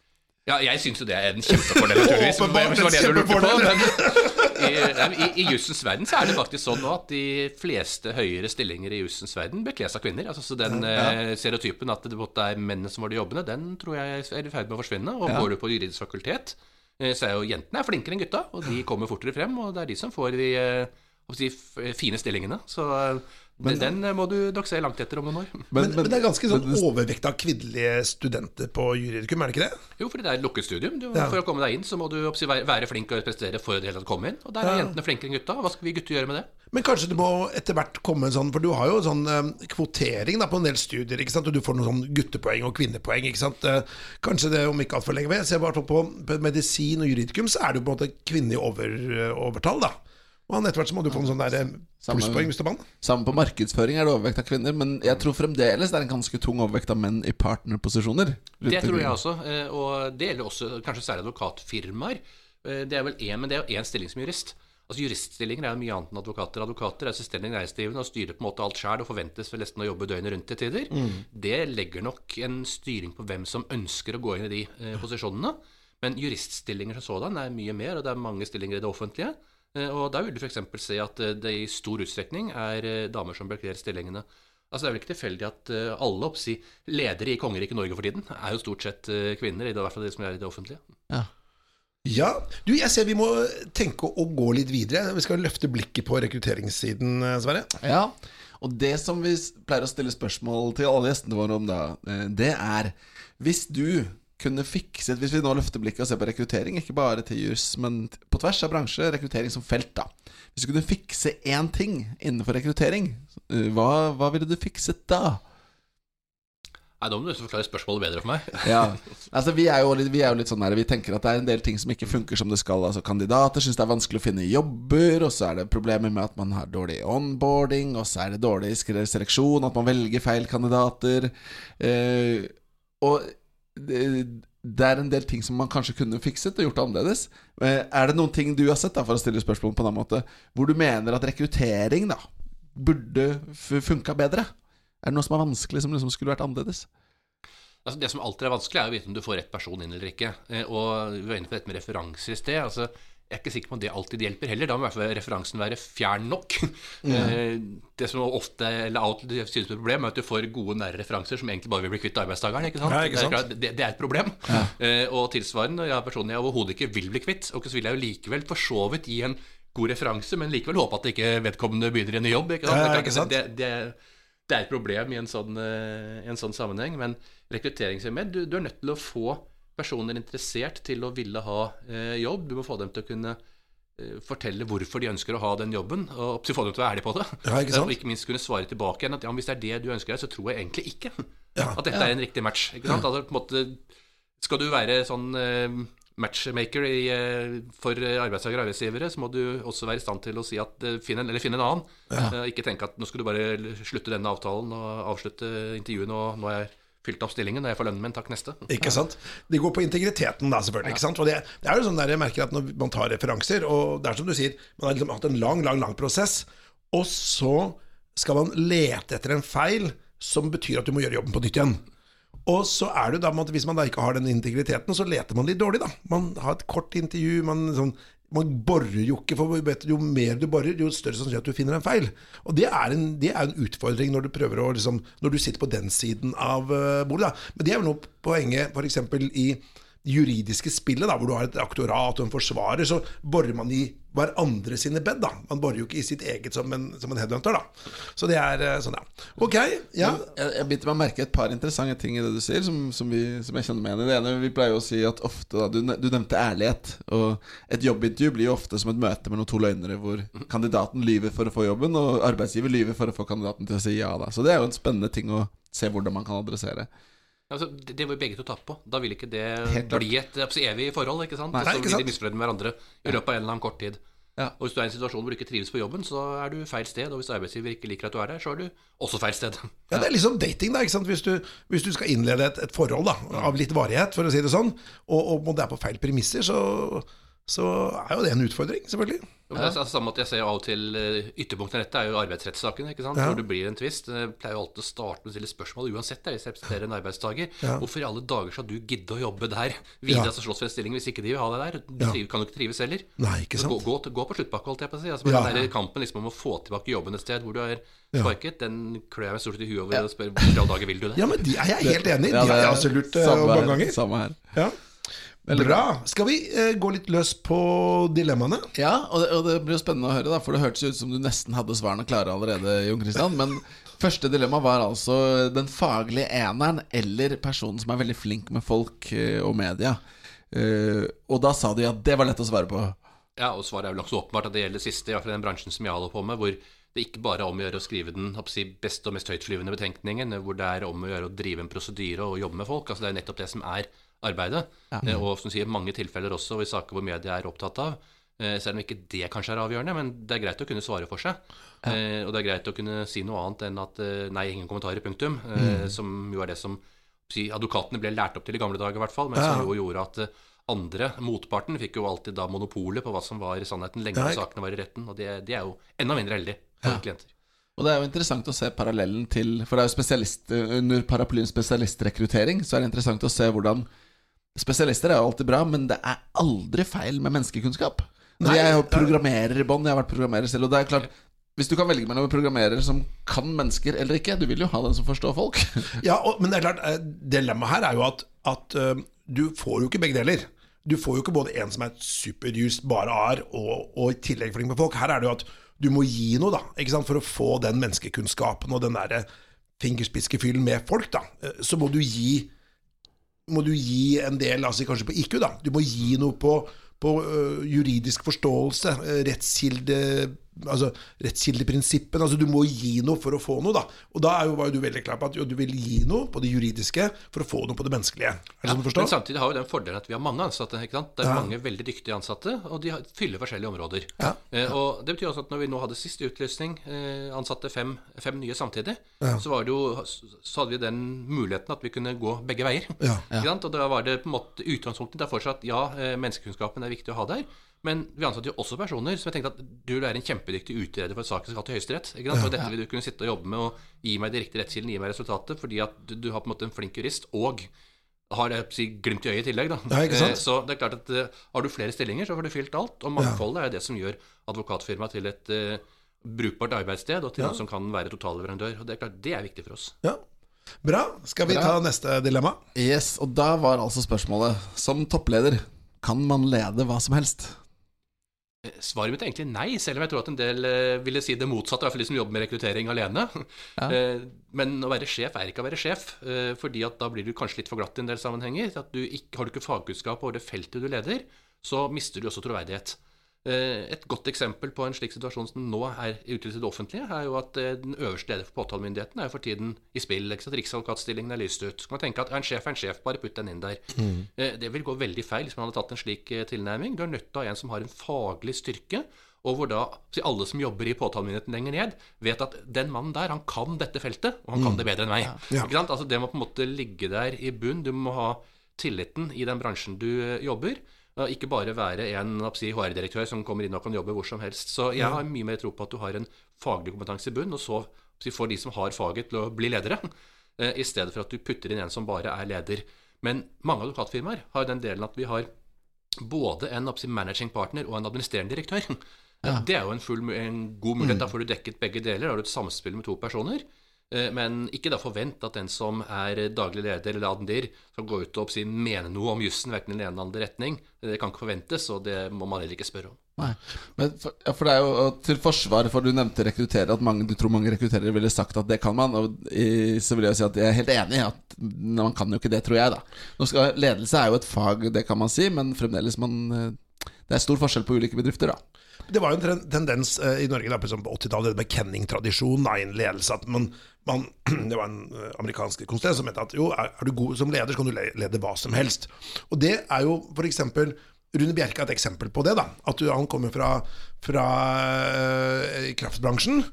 Ja, jeg syns jo det er en kjempefordel, naturligvis. Åpenbart en det det kjempefordel. I, i, jussens verden så er det faktisk sånn nå at de fleste høyere stillinger i jussens verden bekles av kvinner. Altså, så den ja. stereotypen at det er mennene som var de jobbene, den tror jeg er i ferd med å forsvinne. Og Ja. går du på juridisk fakultet, eh, så er jo jentene er flinkere enn gutta, og de kommer fortere frem, og det er de som får de eh, si, f- fine stillingene. Så eh, den, eh, må du nok se langt etter om noen år. Men, men det er ganske sånn overvekt av kvinnelige studenter på juridikum, er det ikke det? Jo, fordi det er et lukket studium. Du, Ja. For å komme deg inn, så må du være, være flink og prestere for å det hele tatt komme inn. Og der er Ja. jentene flinkere enn gutta. Hva skal vi gutter gjøre med det? Men kanskje du må etter hvert komme en sånn For du har jo sånn eh, kvotering da på en del studier, ikke sant? og du får noen sånn guttepoeng og kvinnepoeng. ikke sant? Eh, kanskje det om ikke altfor lenge Men Jeg ser bare på, på medisin og juridikum, så er det jo på en måte kvinnelig i over, overtall. da. Og etter hvert så må du få en sånn der eh, plusspoeng hvis du vant. Samme på markedsføring er det overvekt av kvinner, men jeg tror fremdeles det er en ganske tung overvekt av menn i partnerposisjoner. Det tror jeg også. eh, Og det gjelder også kanskje særlig advokatfirmaer. Eh, Det er vel én, men det er jo én stilling som jurist. Altså Juriststillinger er jo mye annet enn advokater. Advokater er selvstendig næringsdrivende og styrer på en måte alt sjøl og forventes vel nesten å jobbe døgnet rundt til tider. Det legger nok en styring på hvem som ønsker å gå inn i de eh, posisjonene. Men juriststillinger som sådan er mye mer, og det er mange stillinger i det offentlige. Eh, og da vil du f.eks. se at eh, det i stor utstrekning er eh, damer som bekler stillingene. Altså Det er vel ikke tilfeldig at alle oppsi, ledere i kongeriket Norge for tiden er jo stort sett kvinner, i hvert fall de som er i det offentlige. Ja. Ja, du, jeg ser vi må tenke å gå litt videre. Vi skal løfte blikket på rekrutteringssiden, Sverre. Ja, og det som vi pleier å stille spørsmål til alle gjestene våre om da, det er Hvis du kunne fikset Hvis vi nå løfter blikket og ser på rekruttering, ikke bare til jus, men på tvers av bransje, rekruttering som felt, da. Hvis du kunne fikse én ting innenfor rekruttering, eh, hva, hva ville du fikset da? Nei, Da må du forklare spørsmålet bedre for meg. ja, [laughs] altså vi er, litt, vi er, jo litt, sånn her Vi tenker at det er en del ting som ikke funker som det skal. Altså Kandidater syns det er vanskelig å finne jobber, og så er det problemer med at man har dårlig onboarding, og så er det dårlig seleksjon, at man velger feil kandidater. Eh, og det er en del ting som man kanskje kunne fikset og gjort annerledes. Eh, er det noen ting du har sett, da, for å stille spørsmål på den måten, hvor du mener at rekruttering da burde funka bedre? Er det noe som er vanskelig, som liksom skulle vært annerledes? Altså, det som alltid er vanskelig, er å vite om du får rett person inn eller ikke. Eh, og vi var inne på dette med referanser i sted. altså jeg er ikke sikker på om det alltid hjelper heller. Da må i hvert fall referansen være fjern nok. Mm. Det som ofte eller alltid synes er et problem, er at du får gode, nære referanser som egentlig bare vil bli kvitt arbeidstakeren. Ikke sant? Ja, ikke sant? Det, er det, er et problem. Ja. Eh, og tilsvarende, ja, personen jeg overhodet ikke vil bli kvitt, og så vil jeg jo likevel for så vidt gi en god referanse, men likevel håpe at ikke vedkommende begynner i en jobb. Ikke sant? Ja, ikke sant? Det, det, det, er et problem i en sånn, eh, en sånn sammenheng. Men rekrutteringshemmet, du, du er nødt til å få personer interessert til å ville ha eh, jobb. Du må få dem til å kunne eh, fortelle hvorfor de ønsker å ha den jobben, og få dem til å være ærlige på det. Ja, ikke [laughs] og ikke minst kunne svare tilbake igjen at ja, hvis det er det du ønsker deg, så tror jeg egentlig ikke ja, at dette ja. er en riktig match. Ikke sant? Altså, på en måte, skal du være sånn eh, matchmaker i, eh, for arbeidstakere og arbeidsgivere, så må du også være i stand til å si at eh, finn en, eller finn en annen. Ja. ikke tenke at nå skal du bare slutte denne avtalen og avslutte intervjuet, og nå er jeg fylt opp stillingen og jeg får lønnen min. Takk, neste. Ikke sant? Det går på integriteten, da, selvfølgelig. Ja. ikke sant? Og det, det, er jo sånn der jeg merker at når man tar referanser, og det er som du sier, man har liksom hatt en lang, lang, lang prosess, og så skal man lete etter en feil som betyr at du må gjøre jobben på nytt igjen. Og så er det jo da, Hvis man da ikke har den integriteten, så leter man litt dårlig. da Man har et kort intervju, man sånn, man borer jo ikke, for jo mer du borer, jo større sannsynlighet at du finner en feil. Og det er en, det er en utfordring når du prøver å liksom, Når du sitter på den siden av uh, bordet. Da. Men det er vel noe poenget f.eks. i juridiske spillet, da, hvor du har et aktorat og en forsvarer, så borer man i hverandre sine bed. da Man borer jo ikke i sitt eget som en, som en headhunter. da Så det er eh, sånn, ja. Ok. ja Jeg, jeg begynte med å merke et par interessante ting i det du sier, som, som, vi, som jeg kjenner meg igjen i. Det ene vi pleier å si at ofte da, du, du, nevnte ærlighet. Og et jobbintervju blir jo ofte som et møte mellom to løgnere, hvor kandidaten lyver for å få jobben, og arbeidsgiver lyver for å få kandidaten til å si ja. da Så det er jo en spennende ting å se hvordan man kan adressere. Altså, det, det vi begge to tape på. Da vil ikke det bli et evig forhold. ikke sant? Nei, så blir de misfornøyd med hverandre i løpet av en eller annen kort tid. Ja. Og Hvis du er i en situasjon hvor du ikke trives på jobben, så er du feil sted. Og hvis arbeidsgiver ikke liker at du er der, så er du også feil sted. [laughs] Ja, Det er liksom dating, da. ikke sant? Hvis du, hvis du skal innlede et, et, forhold da, av litt varighet, for å si det sånn, og, og det er på feil premisser, så så er jo det en utfordring, selvfølgelig. Ja. Det er samme at Jeg ser av og til eh, ytterpunktene dette er jo arbeidsrettssaken. ikke sant? Ja. Hvor det blir en tvist. Jeg pleier jo alltid å starte med å stille spørsmål uansett der, hvis jeg representerer en arbeidstaker. Ja. Hvorfor i alle dager skal du gidde å jobbe der videre ja. altså slåss for en stilling hvis ikke de vil ha deg der? Du ja. kan jo ikke trives heller. Nei, ikke sant? Gå, gå, gå, på sluttpakke, holdt jeg på å si. Altså, ja. Den der kampen liksom om å få tilbake jobben et sted hvor du er sparket, den klør jeg meg stort sett i huet over og spør hvor i alle dager vil du det? Ja, men de er jeg helt enig i. De har jeg også lurt mange ganger. Samme her. Ja. Veldig bra. Skal vi eh, gå litt løs på dilemmaene? Ja, og det, og det, blir jo spennende å høre, da for det hørtes ut som du nesten hadde svarene klare allerede, Jon Christian. Men første dilemma var altså den faglige eneren eller personen som er veldig flink med folk eh, og media. Uh, og da sa de at det var lett å svare på. Ja, og svaret er vel også åpenbart at det gjelder det siste, iallfall i den bransjen som jeg holder på med, hvor det ikke bare er om å gjøre å skrive den si, beste og mest høytflyvende betenkningen, hvor det er om å gjøre å drive en prosedyre og jobbe med folk. Altså Det er nettopp det som er arbeidet. Ja. Eh, og som sier, mange tilfeller også i saker hvor media er opptatt av. Eh, selv om ikke det kanskje er avgjørende, men det er greit å kunne svare for seg. Ja. Eh, og det er greit å kunne si noe annet enn at nei, ingen kommentarer, punktum. Mm. Som jo er det som advokatene ble lært opp til i gamle dager, i hvert fall. Men ja. som jo gjorde at andre, motparten, fikk jo alltid da monopolet på hva som var sannheten lenge før sakene var i retten. Og det, det, er jo enda mindre heldig for klienter. Og det er jo interessant å se parallellen til For det er jo spesialist, under paraplyen spesialistrekruttering, så er det interessant å se hvordan Spesialister er jo alltid bra, men det er aldri feil med menneskekunnskap. Altså, jeg er jo programmerer i bånn, jeg har vært programmerer selv, og det er klart hvis du kan velge mellom programmerer som kan mennesker eller ikke Du vil jo ha den som forstår folk. [laughs] Ja, og, men det er klart, eh, dilemmaet her er jo at, at uh, du får jo ikke begge deler. Du får jo ikke både en som er superjust, bare ar, og, og i tillegg flink med folk. Her er det jo at du må gi noe, da, for å få den menneskekunnskapen og den derre fingerspiskefyllen med folk. da, eh, Så må du gi må du gi en del, altså kanskje på IQ, da. Du må gi noe på, på uh, juridisk forståelse, uh, rettskilde altså, rettskildeprinsippen. Altså, du må gi noe for å få noe. da Og da er jo, var jo du veldig klar på at jo, du vil gi noe på det juridiske for å få noe på det menneskelige. Er det sånn du forstår? Men samtidig har jo den fordelen at vi har mange ansatte. ikke sant? Det er ja. mange veldig dyktige ansatte, og de fyller forskjellige områder. Ja. Eh, og Det betyr også at når vi nå hadde sist utlysning, eh, ansatte fem, fem nye samtidig, så, var det jo, så hadde vi den muligheten at vi kunne gå begge veier. Ikke sant? Og da var det på en måte utgangspunktet Det er fortsatt ja, eh, menneskekunnskapen er viktig å ha der. Men vi ansatte jo også personer som jeg tenkte at du er en kjempedyktig utreder for en sak som skal til Høyesterett. Ja, og dette vil du kunne sitte og jobbe med og gi meg de riktige rettskildene, gi meg resultatet, fordi at du, du, har på en måte en flink jurist og har si, glimt i øyet i tillegg. Da. Ja, ikke sant? Eh, så det er klart at uh, har du flere stillinger, så får du fylt alt. Og mangfoldet ja. er det som gjør advokatfirmaet til et uh, brukbart arbeidssted, og til ja. noen som kan være totalleverandør. Og det er klart, det er viktig for oss. Ja. Bra. Skal vi ta neste dilemma? Yes, og da var altså spørsmålet Som toppleder, kan man lede hva som helst? Svaret mitt er egentlig nei, selv om jeg tror at en del eh, ville si det motsatte. I hvert fall de som jobber med rekruttering alene. Ja. [laughs] Eh, men å være sjef er ikke å være sjef, eh, fordi at da blir du kanskje litt for glatt i en del sammenhenger. At du ikke, har du ikke fagkunnskap over det feltet du leder, så mister du også troverdighet. Eh, et godt eksempel på en slik situasjon som nå er ute i det offentlige, er jo at eh, den øverste leder for påtalemyndigheten er jo for tiden i spill. ikke sant? Riksadvokatstillingen er lyst ut. Så kan man tenke at en sjef er en sjef, bare putt den inn der. Mm. Eh, det vil gå veldig feil hvis man hadde tatt en slik tilnærming. Du er nødt til å ha en som har en faglig styrke, og hvor da alle som jobber i påtalemyndigheten lenger ned, vet at den mannen der, han kan dette feltet, og han kan mm. det bedre enn meg. Ja. Ikke sant? Altså Det må på en måte ligge der i bunn. Du må ha tilliten i den bransjen du jobber. Ikke bare være en HR-direktør som kommer inn og kan jobbe hvor som helst. Så jeg har mye mer tro på at du har en faglig kompetanse i bunn, og så får de som har faget, til å bli ledere. [laughs] Eh, I stedet for at du putter inn en som bare er leder. Men mange advokatfirmaer har den delen at vi har både en managing partner og en administrerende direktør. Ja. Det er jo en, full, en god mulighet. Mm. Da får du dekket begge deler. Da har du et samspill med to personer. Eh, men ikke da forvent at den som er daglig leder eller adndir, skal gå ut og si, mene noe om jussen, verken i den ene eller andre retning. Det kan ikke forventes, og det må man heller ikke spørre om. Nei, men for, ja, for det er jo til forsvar for du nevnte rekruttere, at mange, du tror mange rekrutterere ville sagt at det kan man. Og i, så vil jeg si at jeg er helt enig i at man kan jo ikke det, tror jeg, da. Skal, ledelse er jo et fag, det kan man si, men fremdeles man eh, Det er stor forskjell på ulike bedrifter, da. Det var jo en tendens uh, i Norge da, på 80-tallet, det med Kenning-tradisjonen innen ledelse. at man, man, [clears throat] Det var en uh, amerikansk konsulent som mente at jo, er, du god som leder, så kan du lede hva som helst. Og det er jo f.eks. Rune Bjerke er et eksempel på det. da, At du, Han kommer fra, fra uh, kraftbransjen.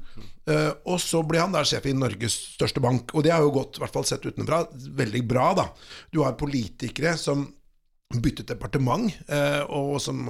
Uh, og så ble han der sjef i Norges største bank. Og det har jo gått, i hvert fall sett utenfra, veldig bra. da. Du har politikere som byttet departement, eh, og som,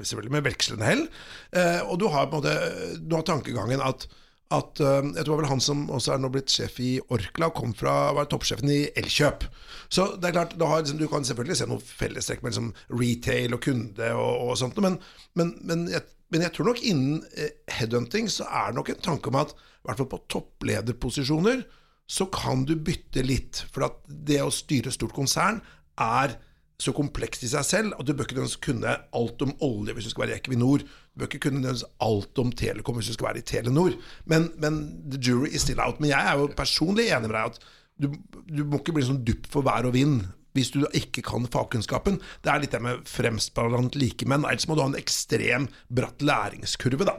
selvfølgelig med vekslende hell. Eh, og du har på en måte du har tankegangen at, at eh, Jeg tror vel han som også er nå blitt sjef i Orkla, kom fra, var toppsjefen i Elkjøp. Så det er klart, har, liksom, Du kan selvfølgelig se noen fellestrekk mellom retail og kunde og, og sånt, men, men, men, jeg, men, jeg, tror nok innen headhunting så er det nok en tanke om at i hvert fall på topplederposisjoner så kan du bytte litt. For at det å styre stort konsern er så komplekst i seg selv at du bør ikke kunne alt om olje hvis du skal være i Equinor. Du bør ikke kunne alt om Telekom hvis du skal være i Telenor. Men, men the jury is still out. Men jeg er jo personlig enig med deg at du, du må ikke bli sånn dupp for vær og vind hvis du ikke kan fagkunnskapen. Det er litt det med fremst blant likemenn. Ellers må du ha en ekstrem bratt læringskurve, da.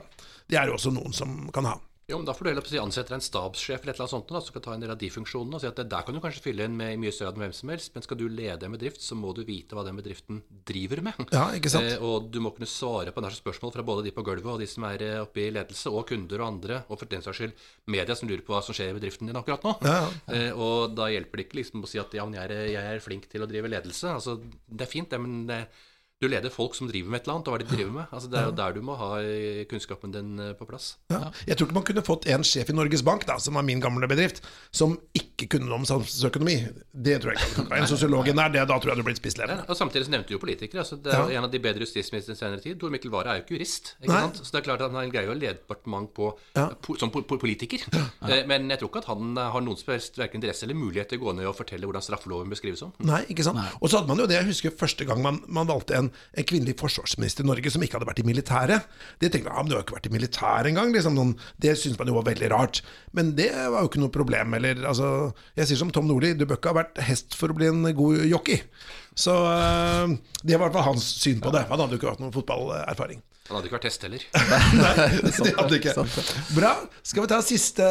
Det er jo også noen som kan ha. Jo, men Da får du heller si ansette en stabssjef eller et eller annet sånt, da, som kan ta en del av de funksjonene. og si at det, Der kan du kanskje fylle inn med i mye større enn hvem som helst, men skal du lede en bedrift, så må du vite hva den bedriften driver med. Ja, ikke sant? Eh, og du må kunne svare på en spørsmål fra både de på gulvet og de som er eh, oppe i ledelse, og kunder og andre, og for den saks skyld media som lurer på hva som skjer i bedriften din akkurat nå. Ja, ja. Eh, og da hjelper det ikke liksom å si at ja, men jeg er, jeg er flink til å drive ledelse. Altså, det er fint, det, men det, du leder folk som driver med et eller annet, og hva de driver med. Altså, det er jo der du må ha eh, kunnskapen din eh, på plass. Ja. Jeg tror ikke man kunne fått en sjef i Norges Bank, da, som var min gamle bedrift, som ikke kunne noe om samfunnsøkonomi. Det tror jeg ikke. En sosiolog der, det, da tror jeg du blir spisslevende. Ja, og Samtidig så nevnte du jo politikere. Altså det er Ja. En av de bedre justisministrene i senere tid. Tor Mikkel Wara er jo ikke jurist. Ikke Nei. sant? Så det er klart at Han greier greie å lede departement på, Ja. po, som po, po, politiker. Eh, Men jeg tror ikke at han har noen som helst verken interesse eller mulighet til å gå ned og fortelle hvordan straffeloven beskrives som. Nei, ikke sant? Og så hadde man jo det, jeg husker første gang man, man valgte en, en kvinnelig forsvarsminister i Norge som ikke hadde vært i militæret. De tenkte ja, men du har jo ikke vært i militæret engang. Liksom, noen, det syntes man jo var veldig rart. Men det var jo ikke noe problem. Eller, altså, jeg sier som Tom Nordli, du bør ikke ha vært hest for å bli en god jockey. Så øh, det var i hvert fall hans syn på det. Han hadde jo ikke hatt noen fotballerfaring. Han hadde ikke vært hest heller. [laughs] Nei, det [laughs] hadde ikke. Bra. Skal vi ta siste,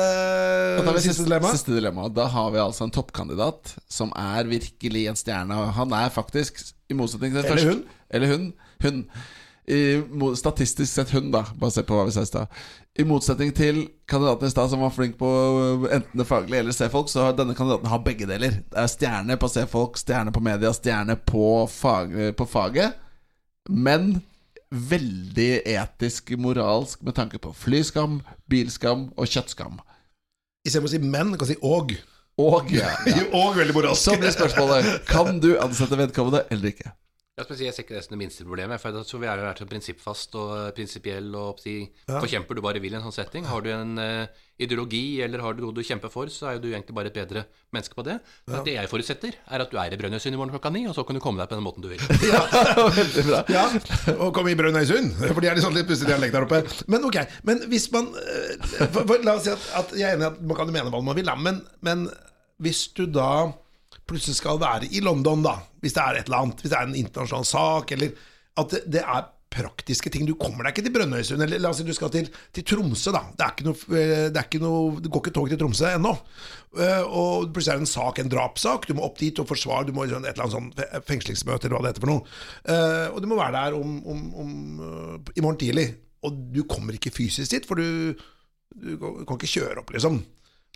Da vi siste dilemma? Siste dilemma. Da har vi altså en toppkandidat som er virkelig en stjerne. Han er faktisk, i motsetning til Eller hun. Eller hun. Hun. I, statistisk sett hun, da. Basert på hva vi sa i stad. I motsetning til kandidaten i stad, som var flink på øh, enten det faglige eller se-folk, så har denne kandidaten har begge deler. Det er stjerne på se-folk, stjerne på media, stjerne på, fag, på faget. Men veldig etisk, moralsk med tanke på flyskam, bilskam og kjøttskam. Istedenfor å si 'men', kan si og. Og, ja, ja. [laughs] Og veldig moralsk. Så blir spørsmålet Kan du ansette vedkommende eller ikke. Jeg, skal si, jeg ser ikke det som det minste problemet. For jeg tror vi er vært til prinsippfast og eh, prinsipiell og si, forkjemper du bare vil i en sånn setting. Har du en uh, ideologi eller har du noe du kjemper for, så er jo du egentlig bare et bedre menneske på det. Ja. Det jeg forutsetter, er at du er i Brønnøysund i morgen klokka ni, og så kan du komme deg på den måten du vil. [laughs] Veldig bra. Ja, og komme i Brønnøysund, for de er litt sånn litt pussig dialekt der oppe. Men ok, men hvis man eh, for, for, La oss si at, at jeg er enig i at man kan mene hva man vil, men, men hvis du da plutselig skal være i London, da, hvis det er et eller annet, hvis det er en internasjonal sak, eller at det, er praktiske ting. Du kommer deg ikke til Brønnøysund, eller la oss si du skal til, til Tromsø, da. Det, noe, eh, det, noe, det går ikke tog til Tromsø ennå. Eh, Og plutselig er det en sak, en drapssak. Du må opp dit og forsvare, du må et eller annet sånn fengslingsmøte, eller hva det heter for noe. Eh, Og du må være der om, om, om, i morgen tidlig. Og du kommer ikke fysisk dit, for du, du kan ikke kjøre opp, liksom.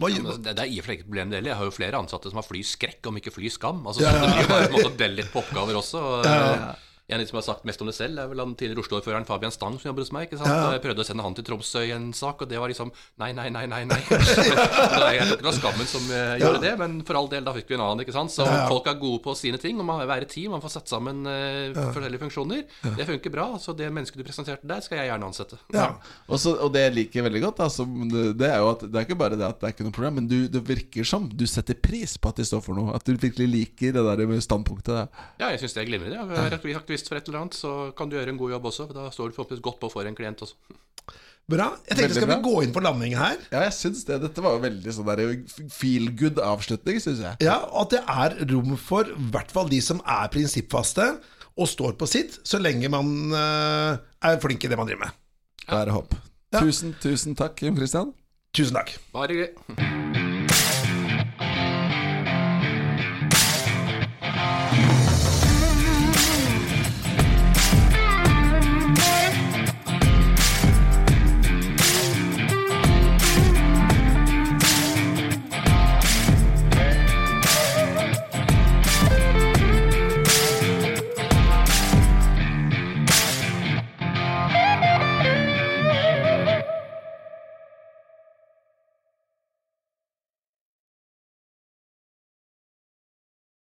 Ja, men det, det er i og for seg ikke et problem det heller. Jeg har jo flere ansatte som har flyskrekk, om ikke flyskam. Altså, Ja, så ja, Det blir jo bare en måte å dele litt på oppgaver også. Og, Ja, ja. En av de som har sagt mest om det selv, er vel han tidligere Oslo-ordføreren Fabian Stang, som jobber hos meg. ikke sant? Ja, ja. Jeg prøvde å sende han til Tromsø i en sak, og det var liksom nei, nei, nei, nei. nei. [laughs] Det er- Jeg tror ikke det var skammen som uh, gjorde det, men for all del, da fikk vi en annen. ikke sant? Så Ja, ja. folk er gode på sine ting, og man må være et team, man får satt sammen eh, forskjellige funksjoner. Det funker bra. Så det mennesket du presenterte der, skal jeg gjerne ansette. ja. Og, så, og det jeg liker veldig godt, da, som det, det er jo at det er ikke bare det at det er ikke noe problem, men du, det virker som du setter pris på at de står for noe. At du virkelig liker det der med standpunktet. der. Ja, jeg syns det er glimrende. Ja. Er for et eller annet, så kan du gjøre en god jobb også. Da står du forhåpentligvis godt på for en klient også. Bra. Jeg tenkte, Veldig skal vi gå inn for landing her? Ja, jeg syns det. Dette var jo veldig sånn der feel good avslutning, syns jeg. Ja, og at det er rom for i hvert fall de som er prinsippfaste og står på sitt, så lenge man uh, er flink i det man driver med. Da er håp. Ja. Tusen, tusen takk, Jim Christian. Tusen takk. Bare hyggelig.